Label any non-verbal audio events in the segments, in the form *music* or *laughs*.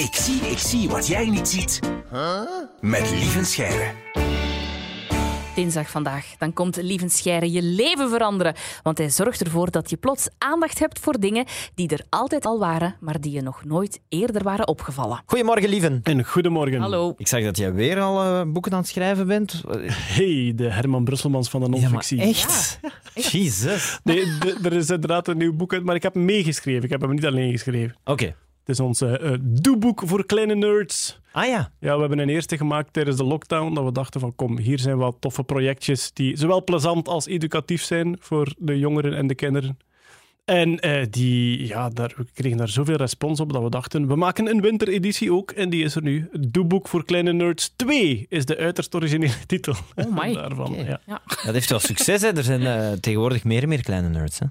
Ik zie, ik zie wat jij niet ziet. Met Lieven Scheire. Dinsdag vandaag. Dan komt Lieven Scheire je leven veranderen. Want hij zorgt ervoor dat je plots aandacht hebt voor dingen die er altijd al waren, maar die je nog nooit eerder waren opgevallen. Goedemorgen, lieven. En goedemorgen. Hallo. Ik zag dat jij weer al eh, boeken aan het schrijven bent. Hey, de Herman Brusselmans van de Ja, non-fictie. echt? Jezus. Nee, er is inderdaad een nieuw boek uit, maar ik heb hem meegeschreven. Ik heb hem niet alleen geschreven. Oké. Het is ons eh, eh, doeboek voor kleine nerds. Ah ja. Ja, we hebben een eerste gemaakt tijdens de lockdown. Dat we dachten van kom, hier zijn wat toffe projectjes die zowel plezant als educatief zijn voor de jongeren en de kinderen. En eh, die, ja, daar, we kregen daar zoveel respons op dat we dachten, we maken een wintereditie ook. En die is er nu. Doeboek voor Kleine Nerds 2 is de uiterst originele *laughs* titel Oh my. daarvan. Ja. Dat heeft wel succes, hè. Er zijn eh, tegenwoordig meer en meer kleine nerds, hè.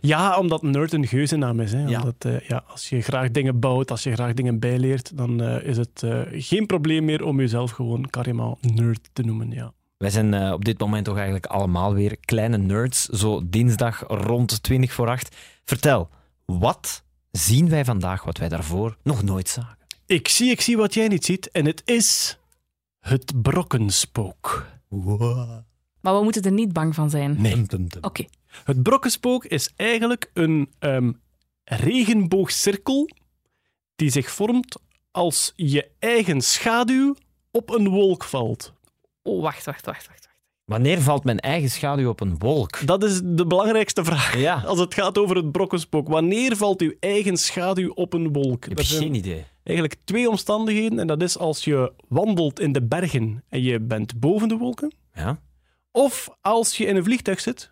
Ja, omdat nerd een geuzennaam is. Hè. Ja. Omdat, eh, ja, als je graag dingen bouwt, als je graag dingen bijleert, dan eh, is het eh, geen probleem meer om jezelf gewoon carrément nerd te noemen. Ja. Wij zijn eh, op dit moment toch eigenlijk allemaal weer kleine nerds. Zo dinsdag rond 20 voor 8. Vertel, wat zien wij vandaag wat wij daarvoor nog nooit zagen? Ik zie, ik zie wat jij niet ziet en het is het brokkenspook. Maar we moeten er niet bang van zijn. Nee. Oké. Het brokkenspook is eigenlijk een ehm, regenboogcirkel die zich vormt als je eigen schaduw op een wolk valt. Oh, wacht, wacht, wacht, wacht. wacht. Wanneer valt mijn eigen schaduw op een wolk? Dat is de belangrijkste vraag. Ja, Als het gaat over het brokkenspook. Wanneer valt uw eigen schaduw op een wolk? ik heb geen idee. eigenlijk twee omstandigheden. En dat is als je wandelt in de bergen en je bent boven de wolken. Ja? Of als je in een vliegtuig zit.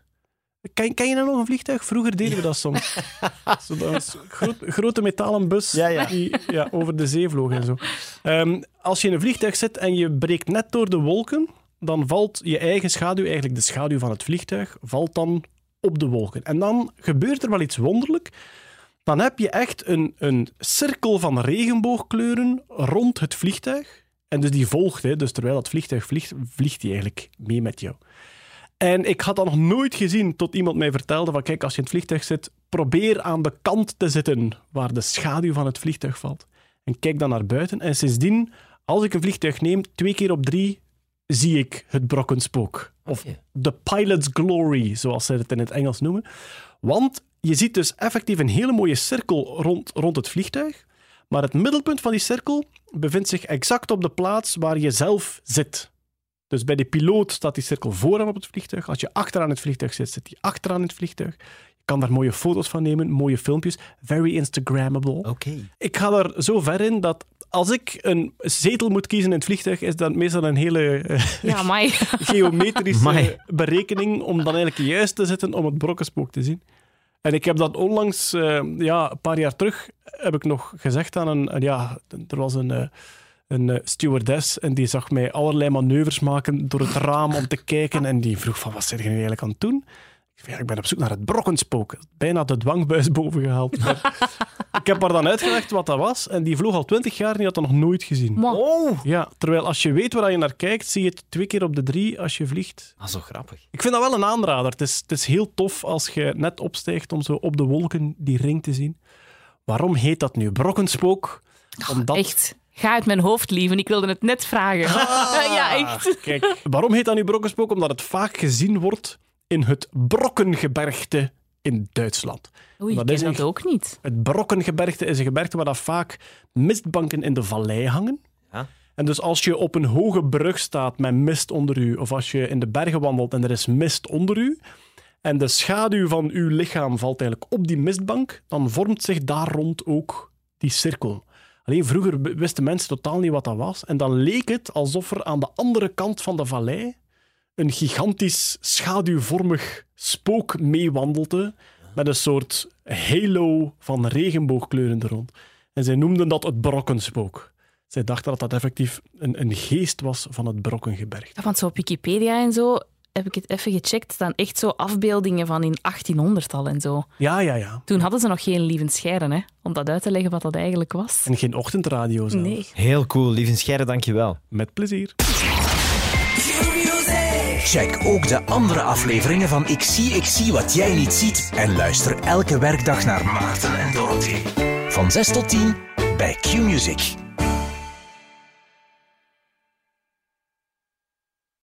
Ken, ken je nou nog een vliegtuig? Vroeger deden we dat soms. *laughs* Zo, dat was een groot- grote metalen bus Ja, ja. die ja, over de zee vloog en zo. Ehm, als je in een vliegtuig zit en je breekt net door de wolken, dan valt je eigen schaduw, eigenlijk de schaduw van het vliegtuig, valt dan op de wolken. En dan gebeurt er wel iets wonderlijk. Dan heb je echt een, een cirkel van regenboogkleuren rond het vliegtuig. En dus die volgt, hè. dus terwijl dat vliegtuig vliegt, vliegt die eigenlijk mee met jou. En ik had dat nog nooit gezien tot iemand mij vertelde van kijk, als je in het vliegtuig zit, probeer aan de kant te zitten waar de schaduw van het vliegtuig valt. En kijk dan naar buiten. En sindsdien, als ik een vliegtuig neem, twee keer op drie zie ik het brokkenspook. Of the pilot's glory, zoals ze het in het Engels noemen. Want je ziet dus effectief een hele mooie cirkel rond, rond het vliegtuig. Maar het middelpunt van die cirkel bevindt zich exact op de plaats waar je zelf zit. Dus bij de piloot staat die cirkel vooraan op het vliegtuig. Als je achteraan het vliegtuig zit, zit die achteraan het vliegtuig. Je kan daar mooie foto's van nemen, mooie filmpjes. Very Instagrammable. Oké. Ik ga er zo ver in dat als ik een zetel moet kiezen in het vliegtuig, is dat meestal een hele eh, Ja, *laughs* geometrische berekening om dan eigenlijk juist te zitten om het brokkenspook te zien. En ik heb dat onlangs, eh, ja, een paar jaar terug, heb ik nog gezegd aan een, een- ja, er was een, eh, een eh, stewardess en die zag mij allerlei manoeuvres maken door het raam om te kijken en die vroeg van, wat zijn je nu eigenlijk aan het doen? Ik zei, ja, ik ben op zoek naar het brokkenspook. Bijna de dwangbuis boven gehaald. *laughs* Ik heb haar dan uitgelegd wat dat was en die vloog al twintig jaar en die had dat nog nooit gezien. Oh! Ja, terwijl als je weet waar je naar kijkt, zie je het twee keer op de drie als je vliegt. Ah, zo grappig. Ik vind dat wel een aanrader. Het is, het is heel tof als je net opstijgt om zo op de wolken die ring te zien. Waarom heet dat nu brokkenspook? Omdat... Echt. Ga uit mijn hoofd, lieven. Ik wilde het net vragen. *laughs* ja, echt. Kijk, waarom heet dat nu brokkenspook? Omdat het vaak gezien wordt in het Brokkengebergte in Duitsland. Oei, ik Dat ken is dat ook niet. Het Brokkengebergte is een gebergte waar dat vaak mistbanken in de vallei hangen. Ja. En dus als je op een hoge brug staat met mist onder u, of als je in de bergen wandelt en er is mist onder u, en de schaduw van uw lichaam valt eigenlijk op die mistbank, dan vormt zich daar rond ook die cirkel. Alleen vroeger wisten mensen totaal niet wat dat was. En dan leek het alsof er aan de andere kant van de vallei een gigantisch schaduwvormig spook meewandelde met een soort halo van regenboogkleuren er rond. En zij noemden dat het brokkenspook. Zij dachten dat dat effectief een, een geest was van het brokkengebergte. Want zo op Wikipedia en zo heb ik het even gecheckt. staan echt zo afbeeldingen van in 1800 al en zo. Ja, ja, ja. Toen hadden ze nog geen lievend scheiden, hè, om dat uit te leggen wat dat eigenlijk was. En geen ochtendradio zelf. Nee. Heel cool, lieve Scheire, dankjewel. Met plezier. Check ook de andere afleveringen van Ik zie, ik zie wat jij niet ziet. En luister elke werkdag naar Maarten en Dorothee. Van 6 tot 10 bij Q-Music.